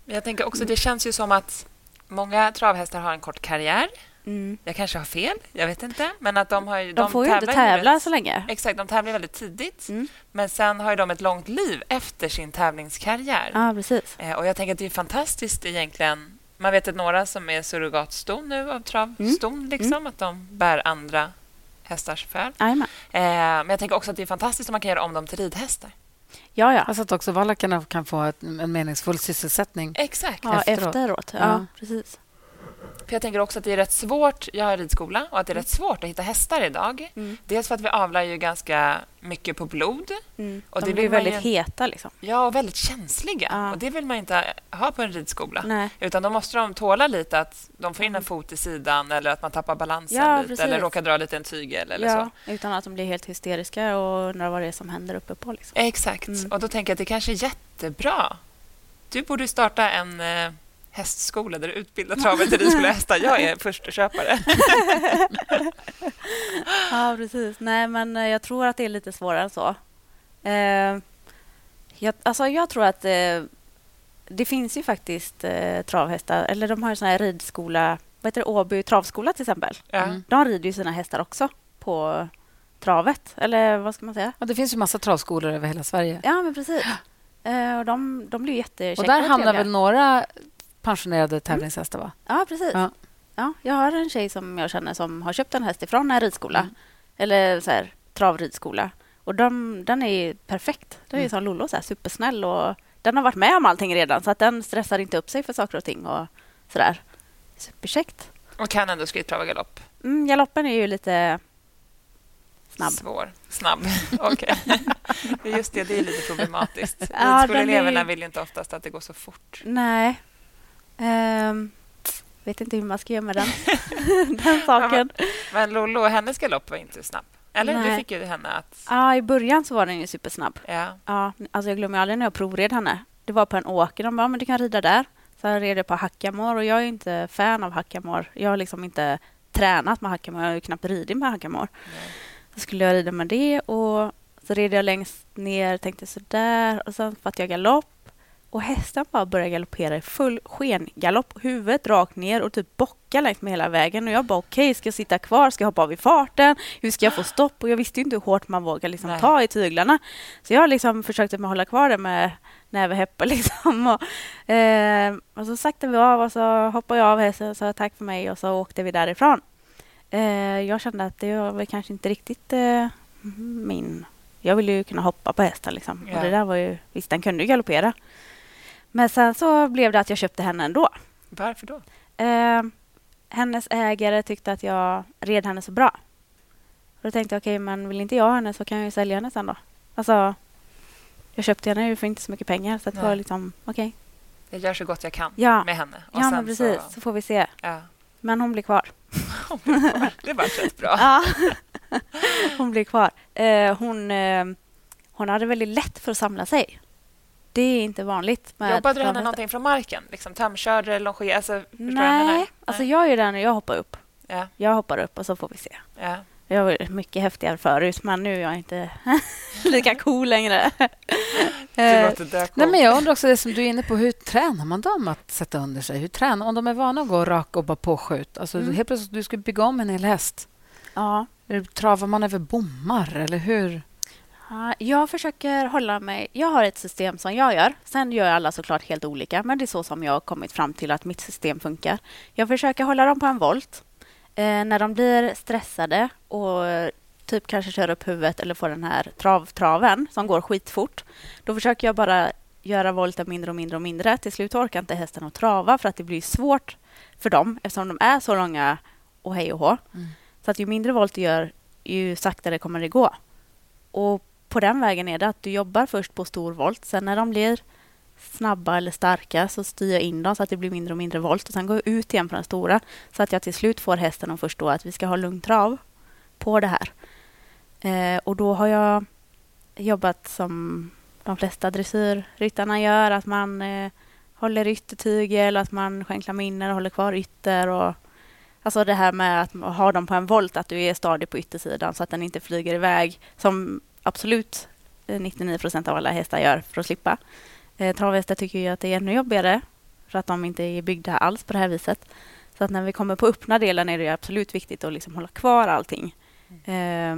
Jag tänker också, det känns ju som att många travhästar har en kort karriär. Mm. Jag kanske har fel, jag vet inte. Men att de har ju... De, får ju inte tävla rätt- så länge. Exakt, de tävlar väldigt tidigt. Mm. Men sen har ju de ett långt liv efter sin tävlingskarriär. Ja, precis. Eh, Och jag tänker att det är fantastiskt egentligen. Man vet att några som är surrogatston nu av travston, liksom, att de bär andra hästars föl. Eh, men jag tänker också att det är fantastiskt om man kan göra om dem till ridhästar. Ja, ja. Alltså att också valackerna kan få ett, en meningsfull sysselsättning. Exakt. ja efteråt. efteråt. efteråt. Ja, Ja. precis. För jag tänker också att det är rätt svårt. Jag har ridskola och att det är rätt svårt att hitta hästar idag. Mm. Dels för att vi avlar ju ganska mycket på blod. Mm. Och de det blir väldigt ju- heta. Liksom. Ja, och väldigt känsliga. Ja. Och Det vill man inte ha på en ridskola. Nej. Utan då måste de tåla lite att de får in en fot i sidan eller att man tappar balansen Ja, lite precis. eller råkar dra lite en tygel eller Ja, så. utan att de blir helt hysteriska och undrar vad det är som händer uppe på. Liksom. Exakt. Mm. Och då tänker jag att det kanske är jättebra. Du borde starta en eh, hästskola där du utbildar travet till ridskola hästar. Jag är första köpare. Ja, precis. Nej, men eh, jag tror att det är lite svårare än så. Eh, jag, alltså, jag tror att eh, det finns ju faktiskt eh, travhästar, eller de har ju sån här ridskola, vad heter det, Åby travskola till exempel. Ja. Mm. De rider ju sina hästar också på travet, eller vad ska man säga? Och det finns ju massa travskolor över hela Sverige. Ja, men precis. Och de, de blir jättekäcka Och där hamnar väl några pensionerade tävlingshästar, va? Ja, precis. Ja. Ja. jag har en tjej som jag känner som har köpt en häst ifrån en ridskola. Mm. Eller så här, travridskola. Och de, den är perfekt. Den är Mm. som Lollo, så här, supersnäll. Och den har varit med om allting redan, så att den stressar inte upp sig för saker och ting. Och sådär. Superkäckt. Och kan ändå skridtrava galopp. Mm, galoppen är ju lite snabb. Svår. Snabb. Okej. Det är Just det, det är lite problematiskt. Ja, Ridskoleeleverna är- vill ju inte oftast att det går så fort. Nej. Ehm, vet inte hur man ska göra med den, den saken. Men Lollo, hennes galopp var inte snabb. Eller? Du Nej. fick ju henne att... Ja, i början så var den ju supersnabb. Ja. Ja, alltså jag glömmer aldrig när jag provred henne. Det var på en åker. De bara, men du kan rida där. Så red jag på hackamore och jag är inte fan av hackamore. Jag har liksom inte tränat med hackamore. Jag har knappt ridit med hackamore. Så skulle jag rida med det och så red jag längst ner, tänkte sådär och sen fattade jag galopp och hästen bara började galoppera i full skengalopp, huvudet rakt ner och typ bocka längs med hela vägen. Och jag bara okej, okay, ska jag sitta kvar? Ska jag hoppa av i farten? Hur ska jag få stopp? Och jag visste inte hur hårt man vågar liksom ta i tyglarna. Så jag liksom försökte hålla kvar det med näve liksom. Och, eh, och så sakta vi av och så hoppade jag av hästen och sa tack för mig och så åkte vi därifrån. Eh, jag kände att det var kanske inte riktigt eh, min... Jag ville ju kunna hoppa på hästen liksom. Ja. Och det där var ju... Visst, den kunde ju galoppera. Men sen så blev det att jag köpte henne ändå. Varför då? Eh, hennes ägare tyckte att jag red henne så bra. Och då tänkte jag, okej, okay, men vill inte jag henne så kan jag ju sälja henne sen då. Alltså, jag köpte henne ju för inte så mycket pengar. Så det var liksom, okej. Okay. Jag gör så gott jag kan ja. med henne. Och ja, men precis. Så... så... får vi se. Ja. Men hon blir kvar. hon blir kvar. Det var rätt bra. ja. hon blir kvar. Eh, hon, eh, hon hade väldigt lätt för att samla sig. Det är inte vanligt. Jobbade du henne någonting från marken? Liksom tömkörde eller longerade? Alltså, Nej, Nej, alltså jag gör det när jag hoppar upp. Ja. Jag hoppar upp och så får vi se. Ja. Jag var mycket häftigare förut, men nu är jag inte lika cool längre. Eh, Nej, men jag undrar också det som du är inne på. Hur tränar man dem att sätta under sig? Hur tränar, om de är vana att gå rak och bara påskjut. Alltså, mm. Helt plötsligt du ska bygga om en hel häst. Ja. Travar man över bommar, eller hur? Jag försöker hålla mig... Jag har ett system som jag gör. Sen gör alla såklart helt olika, men det är så som jag har kommit fram till att mitt system funkar. Jag försöker hålla dem på en volt. Eh, när de blir stressade och typ kanske kör upp huvudet eller får den här travtraven som går skitfort, då försöker jag bara göra volten mindre och mindre och mindre. Till slut orkar inte hästen att trava för att det blir svårt för dem eftersom de är så långa och hej och hå. Mm. Så att ju mindre volt du gör, ju saktare kommer det gå. Och på den vägen är det att du jobbar först på stor volt. Sen när de blir snabba eller starka så styr jag in dem så att det blir mindre och mindre volt. Och sen går jag ut igen på den stora så att jag till slut får hästen att förstå att vi ska ha lugn trav på det här. Eh, och då har jag jobbat som de flesta dressyrryttarna gör. Att man eh, håller yttertygel, att man skänklar minner och håller kvar ytter. Och, alltså det här med att ha dem på en volt, att du är stadig på yttersidan så att den inte flyger iväg. Som absolut 99 procent av alla hästar gör för att slippa. Eh, travhästar tycker ju att det är ännu jobbigare för att de inte är byggda alls på det här viset. Så att när vi kommer på öppna delen är det absolut viktigt att liksom hålla kvar allting. Eh,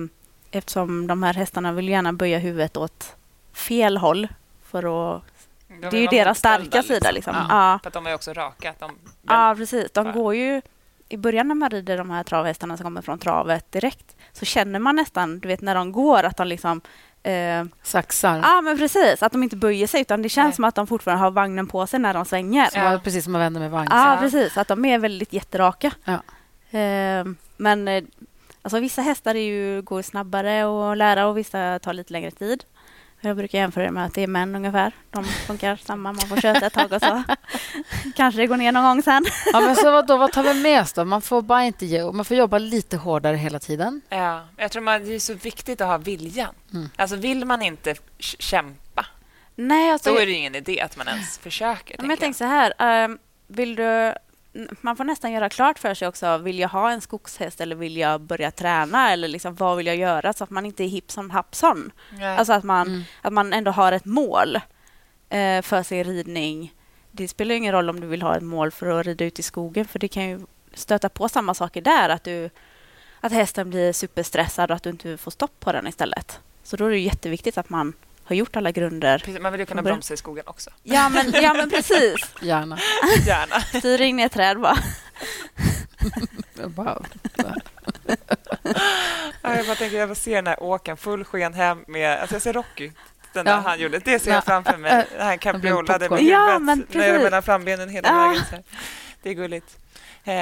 eftersom de här hästarna vill gärna böja huvudet åt fel håll för att de det är ju deras starka liksom. sida. Liksom. Ja, ja. För att de är också raka. De ja, precis. De går ju... I början när man rider de här travhästarna som kommer från travet direkt så känner man nästan, du vet när de går, att de liksom Eh, Saxar. Ja, men precis. Att de inte böjer sig, utan det känns Nej. som att de fortfarande har vagnen på sig när de svänger. Ja, precis som man vänder med vagn. Ja, precis. Att de är väldigt jätteraka. Ja. Eh, men eh, alltså, vissa hästar är ju, går snabbare att lära och vissa tar lite längre tid. Jag brukar jämföra det med att det är män ungefär. De funkar samma. Man får köta ett tag och så kanske det går ner någon gång sen. Ja, men så vad, då, vad tar vi med oss då? Man får bara inte ge, man får jobba lite hårdare hela tiden. Ja, jag tror man, det är så viktigt att ha viljan. Mm. Alltså vill man inte kämpa, Nej, alltså, då är det ingen idé att man ens försöker. Men jag tänker så här. Um, vill du man får nästan göra klart för sig också. Vill jag ha en skogshäst eller vill jag börja träna? Eller liksom, vad vill jag göra? Så att man inte är hipp som happson. Nej. Alltså att man, mm. att man ändå har ett mål eh, för sin ridning. Det spelar ingen roll om du vill ha ett mål för att rida ut i skogen för det kan ju stöta på samma saker där. Att, du, att hästen blir superstressad och att du inte får stopp på den istället. Så då är det jätteviktigt att man har gjort alla grunder. Precis, man vill ju kunna bromsa i skogen också. Ja, men, ja, men precis. Gärna. Gärna. Styr in i ett träd bara. wow. jag bara tänker, jag ser den här åken full sken hem med... Alltså jag ser Rocky, den där ja. han gjorde. Det ser jag framför mig. Han capriolade med ja, huvudet mellan frambenen hela ja. vägen. Så det är gulligt. Uh,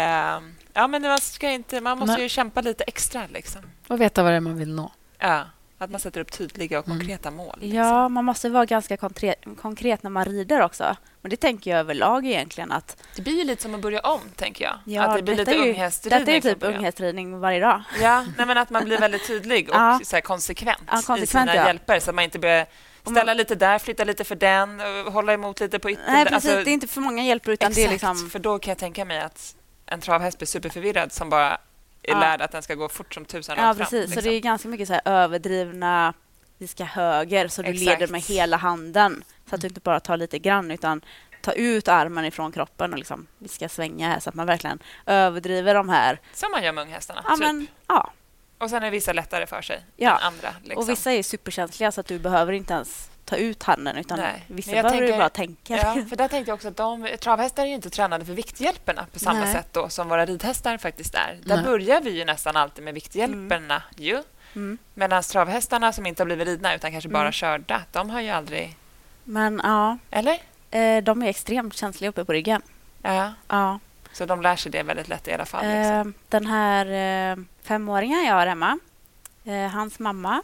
ja, men man, ska inte, man måste ju kämpa lite extra. Liksom. Och veta vad det är man vill nå. Ja. Att man sätter upp tydliga och Mm. konkreta mål. liksom. Ja, man måste vara ganska konkret, konkret när man rider också. Men det tänker jag överlag egentligen att... Det blir ju lite som att börja om, tänker jag. Ja, att det blir lite unghästridning Detta är från typ unghästridning varje dag. Ja, nej, men att man blir väldigt tydlig och Ja. så konsekvent, Ja, i konsekvent, sina ja. hjälper så att man inte börjar ställa lite där, flytta lite för den, hålla emot lite på ytter. Nej, precis. Alltså, det är inte för många hjälper utan exakt, det är liksom... för då kan jag tänka mig att en travhäst blir superförvirrad som bara är lärd att den ska gå fort som tusan Ja, precis. fram. Så liksom. det är ganska mycket så här överdrivna... Vi ska höger, så du Exakt. leder med hela handen. Så att du inte bara tar lite grann, utan ta ut armen ifrån kroppen och liksom, vi ska svänga här så att man verkligen överdriver de här... Som man gör med unghästarna. Ja, typ. men, ja. Och sen är vissa lättare för sig Ja. än andra. Liksom. Och vissa är superkänsliga så att du behöver inte ens ta ut handen utan Nej. vissa Men jag behöver du tänker- bara tänka. Ja, för där tänkte jag också att de, travhästar är ju inte tränade för vikthjälperna på samma Nej. sätt då, som våra ridhästar faktiskt är. Där Nej. börjar vi ju nästan alltid med vikthjälperna. Ju. Mm. Medan travhästarna som inte har blivit ridna utan kanske bara Mm. körda, de har ju aldrig... Men ja, Eller? eh, de är extremt känsliga uppe på ryggen. Ja, Ja. så de lär sig det väldigt lätt i alla fall. Liksom. Eh, Den här eh, femåringen jag har hemma, hans mamma.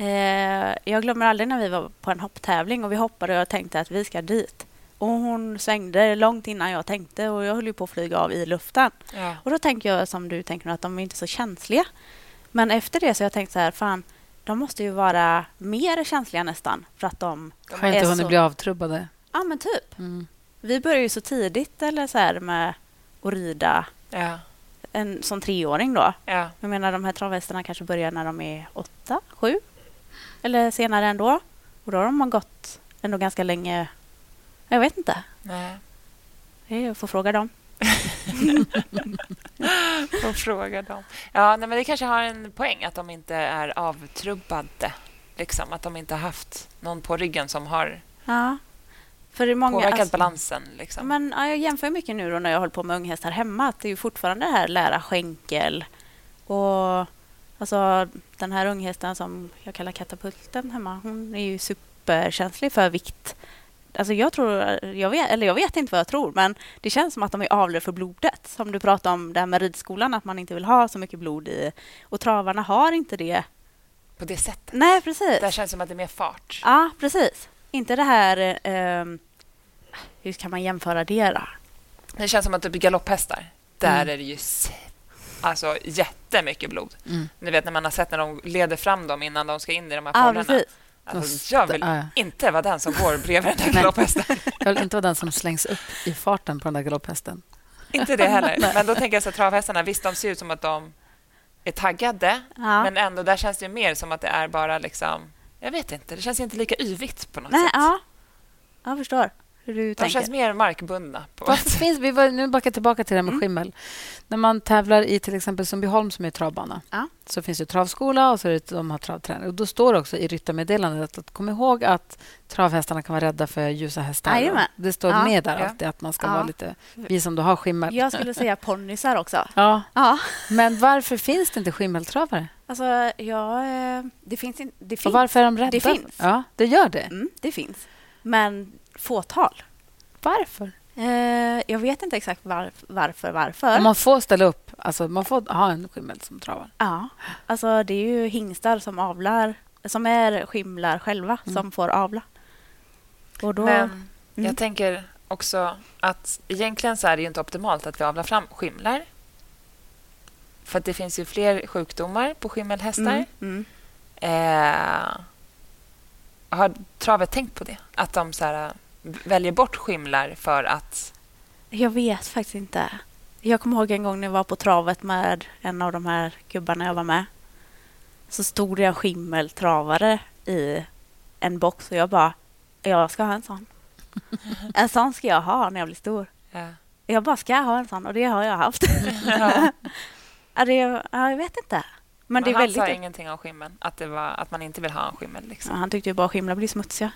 Eh, jag glömmer aldrig när vi var på en hopptävling och vi hoppade och jag tänkte att vi ska dit. Och hon svängde långt innan jag tänkte och jag höll ju på att flyga av i luften. Ja. Och då tänker jag som du tänker att de är inte så känsliga. Men efter det så har jag tänkt så här, fan, de måste ju vara mer känsliga nästan för att de... De är att hunnit så- bli avtrubbade. Ja, men typ. Mm. Vi börjar ju så tidigt eller så här med att rida Ja, en, som treåring då. ja. Jag menar, de här travhästarna kanske börjar när de är åtta, sju eller senare ändå. Och då har de gått ändå ganska länge. Jag vet inte. Nej. Det är att få fråga dem. Får fråga dem. Ja, nej, men det kanske har en poäng att de inte är avtrubbade. Liksom, att de inte har haft någon på ryggen som har Ja. För det är många... påverkat alltså- balansen. Liksom. Men ja, jag jämför mycket nu när jag håller på med unghästar hemma. Att det är ju fortfarande det här lära skänkel. Och alltså, den här unghästen som jag kallar katapulten hemma, hon är ju superkänslig för vikt. Alltså jag tror, jag vet, eller jag vet inte vad jag tror, men det känns som att de är avlade för blodet. Som du pratade om det här med ridskolan, att man inte vill ha så mycket blod i. Och travarna har inte det. På det sättet. Nej, precis. Där känns det som att det är mer fart. Ja, precis. Inte det här... Eh, hur kan man jämföra det då? Det känns som att typ galopphästar, där Mm. är det ju alltså, jättemycket blod. Mm. Ni vet när man har sett när de leder fram dem innan de ska in i de här fållorna. precis. Alltså, jag vill inte vara den som går bredvid den där galopphästen. Jag vill inte vara den som slängs upp i farten på den där galopphästen. inte det heller. Men då tänker jag så att travhästarna, visst de ser ut som att de är taggade, Ja. men ändå där känns det mer som att det är bara liksom... Jag vet inte, det känns inte lika yvigt på något Nej, sätt. ja. Jag förstår De tänker. känns mer markbundna. På Varför finns, vi var, nu backar tillbaka till det här med skimmel. När man tävlar i till exempel Sundbyholm som är travbana Ja. så finns det travskola och så är det, de har travtränare. Och då står det också i ryttarmeddelandet att kom ihåg att travhästarna kan vara rädda för ljusa hästar. Det står Ja. med där alltid att man ska Ja. vara lite vis om du har skimmel. Jag skulle säga ponnysar också. Ja, Ja. men varför finns det inte skimmeltravare? Alltså, ja, eh, det finns inte... Det Och finns. varför är de rädda? Det finns. Ja, det gör det. Mm, det finns. Men fåtal. Varför? Eh, jag vet inte exakt var, varför. varför. Man får ställa upp, alltså man får ha en skimmel som travar. Ja, alltså det är ju hingstar som avlar, som är skimlar själva, Mm. som får avla. Och då... Men Mm. jag tänker också att egentligen så är det ju inte optimalt att vi avlar fram skimlar. För att det finns ju fler sjukdomar på skimmelhästar. Mm, mm. Eh, har travet tänkt på det? Att de så här, väljer bort skimlar för att... Jag vet faktiskt inte. Jag kommer ihåg en gång när jag var på travet med en av de här gubbarna jag var med. Så stod det en skimmeltravare i en box och jag bara, jag ska ha en sån. En sån ska jag ha när jag blir stor. Ja. Jag bara, ska jag ha en sån? Och det har jag haft. Ja. ja, det, ja, jag vet inte. Men, det är han väldigt... sa ingenting om skimmel, att, det var, att man inte vill ha en skimmel. Liksom. han tyckte ju bara skimlar blir smutsiga.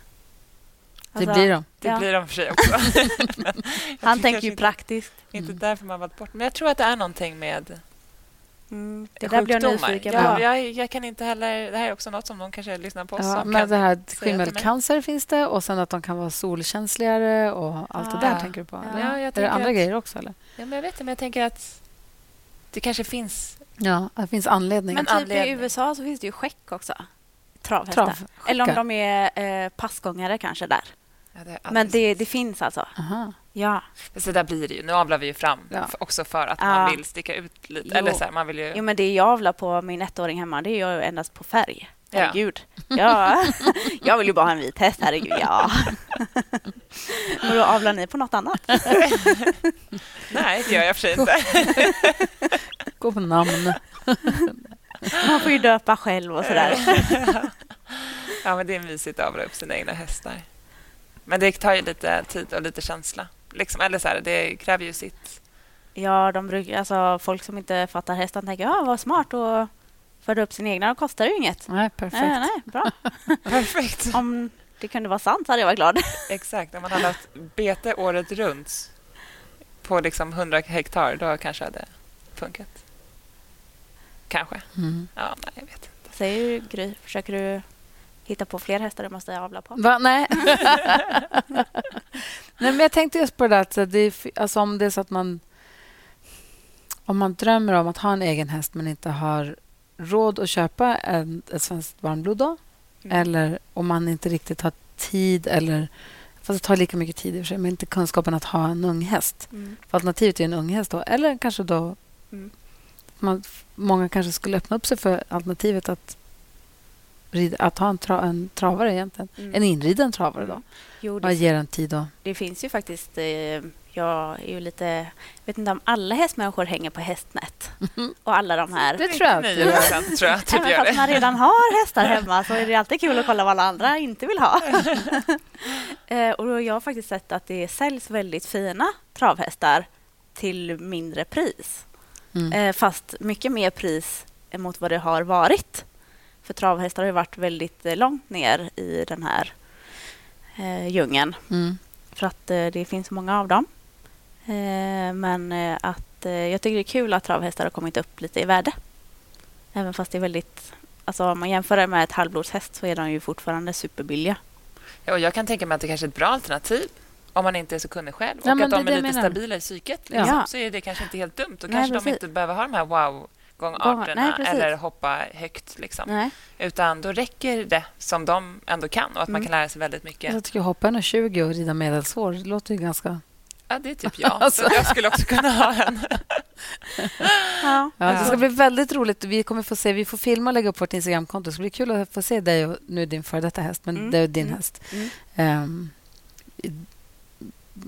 Det Alltså, blir de. Det ja. blir de för sig också. Han tänker ju inte, praktiskt. inte därför man valt bort. Men jag tror att det är någonting med Mm, det där blir jag sjukdomar. Ja, jag, jag kan inte heller... Det här är också något som de kanske lyssnar på. Ja, men det här skimmelcancer finns det och sen att de kan vara solkänsligare och allt det där Ja. tänker du på? Ja, eller? jag är det andra att- grejer också? Eller? Ja, men jag vet inte, men jag tänker att det kanske finns... Ja, det finns anledning. Men En typ anledning. i USA så finns det ju skäck också. travhästar. Trav. Eller om de är eh, passgångare kanske där. Ja, det Men det, det finns alltså. Aha. Ja. Men Så där blir det ju. Nu avlar vi ju fram Ja. också för att Ja. man vill sticka ut lite. Jo. Eller så här, man vill ju... Jo, men det jag avlar på min ettåring hemma, det är jag endast på färg. Herregud. Ja. jag vill ju bara ha en vit häst, herregud. Ja. Och då avlar ni på något annat? Nej, det gör jag för sig inte. Gå på namn. Man får ju döpa själv och sådär. Ja, men det är mysigt att avla upp sina egna hästar. Men det tar ju lite tid och lite känsla. Liksom, eller så här, det kräver ju sitt. Ja, de brukar, alltså, folk som inte fattar hästar tänker ja, vad smart att föda upp sin egna. Det kostar ju inget. Nej, perfekt. Nej, nej, bra. Perfekt. Om det kunde vara sant hade jag varit glad. Exakt. Om man hade haft bete året runt på liksom 100 hektar, då kanske det hade funkat. Kanske. Mm. Ja, nej, jag vet inte. Säger du Gry, försöker du hitta på fler hästar du måste avla på? Va? Nej. Nej, men jag tänkte just på det där att det alltså om det är så att man om man drömmer om att ha en egen häst men inte har råd att köpa en, ett svenskt varmblod då, Mm. eller om man inte riktigt har tid eller fast det tar lika mycket tid i och för sig, men inte kunskapen att ha en ung häst. Mm. Alternativet är en ung häst då, eller kanske då Mm. man, många kanske skulle öppna upp sig för alternativet att, rida, att ha en, tra, en travare egentligen. Mm. En inriden travare då. Jo, Vad det, ger en tid då? det finns ju faktiskt... Eh, jag är ju lite... Jag vet inte om alla hästmänniskor hänger på hästnät. Och alla de här... Det tror jag att du 99 gör. procent tror jag att du Även gör fast man redan har hästar hemma så är det alltid kul att kolla vad alla andra inte vill ha. Eh, och jag har faktiskt sett att det säljs väldigt fina travhästar till mindre pris. Mm. Eh, Fast mycket mer pris mot vad det har varit. För travhästar har ju varit väldigt eh, långt ner i den här eh, djungeln. Mm. För att eh, det finns så många av dem. Eh, men eh, att eh, jag tycker det är kul att travhästar har kommit upp lite i värde. Även fast det är väldigt... Alltså om man jämför det med ett halvblodshäst så är de ju fortfarande superbilliga. Ja, och jag kan tänka mig att det kanske är ett bra alternativ om man inte är så kunnig själv. Ja, och att de är lite menar. stabila i psyket. Ja. Liksom, Så är det kanske inte helt dumt. Då Nej, kanske de precis. inte behöver ha de här wow gångarterna nej, eller hoppa högt. Liksom. Nej. Utan då räcker det som de ändå kan och att man Mm. kan lära sig väldigt mycket. Jag tycker hoppa 1,20 och rida medelsvår, det låter ju ganska... Ja, det är typ jag. Alltså. Så jag skulle också kunna ha en. Ja. Ja, det ska bli väldigt roligt. Vi kommer få se, vi får filma och lägga upp på vårt Instagramkonto. Det ska bli kul att få se dig och nu din före detta häst, men Mm. det är din Mm. häst. Mm. I,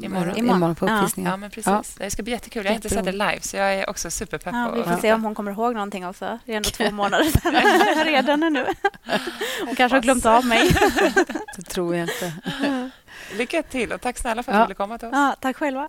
Imorgon. imorgon på Ja. uppvisningen. Ja, men precis. Det ska bli jättekul. Jag har inte sett det live, så jag är också superpepp Ja, vi får se om hon kommer ihåg någonting också. Det är ändå två månader sedan redan nu. Hon kanske har glömt av mig. Det tror jag inte. Lycka till och tack snälla för att Ja. du ville komma till oss. Ja, tack själva.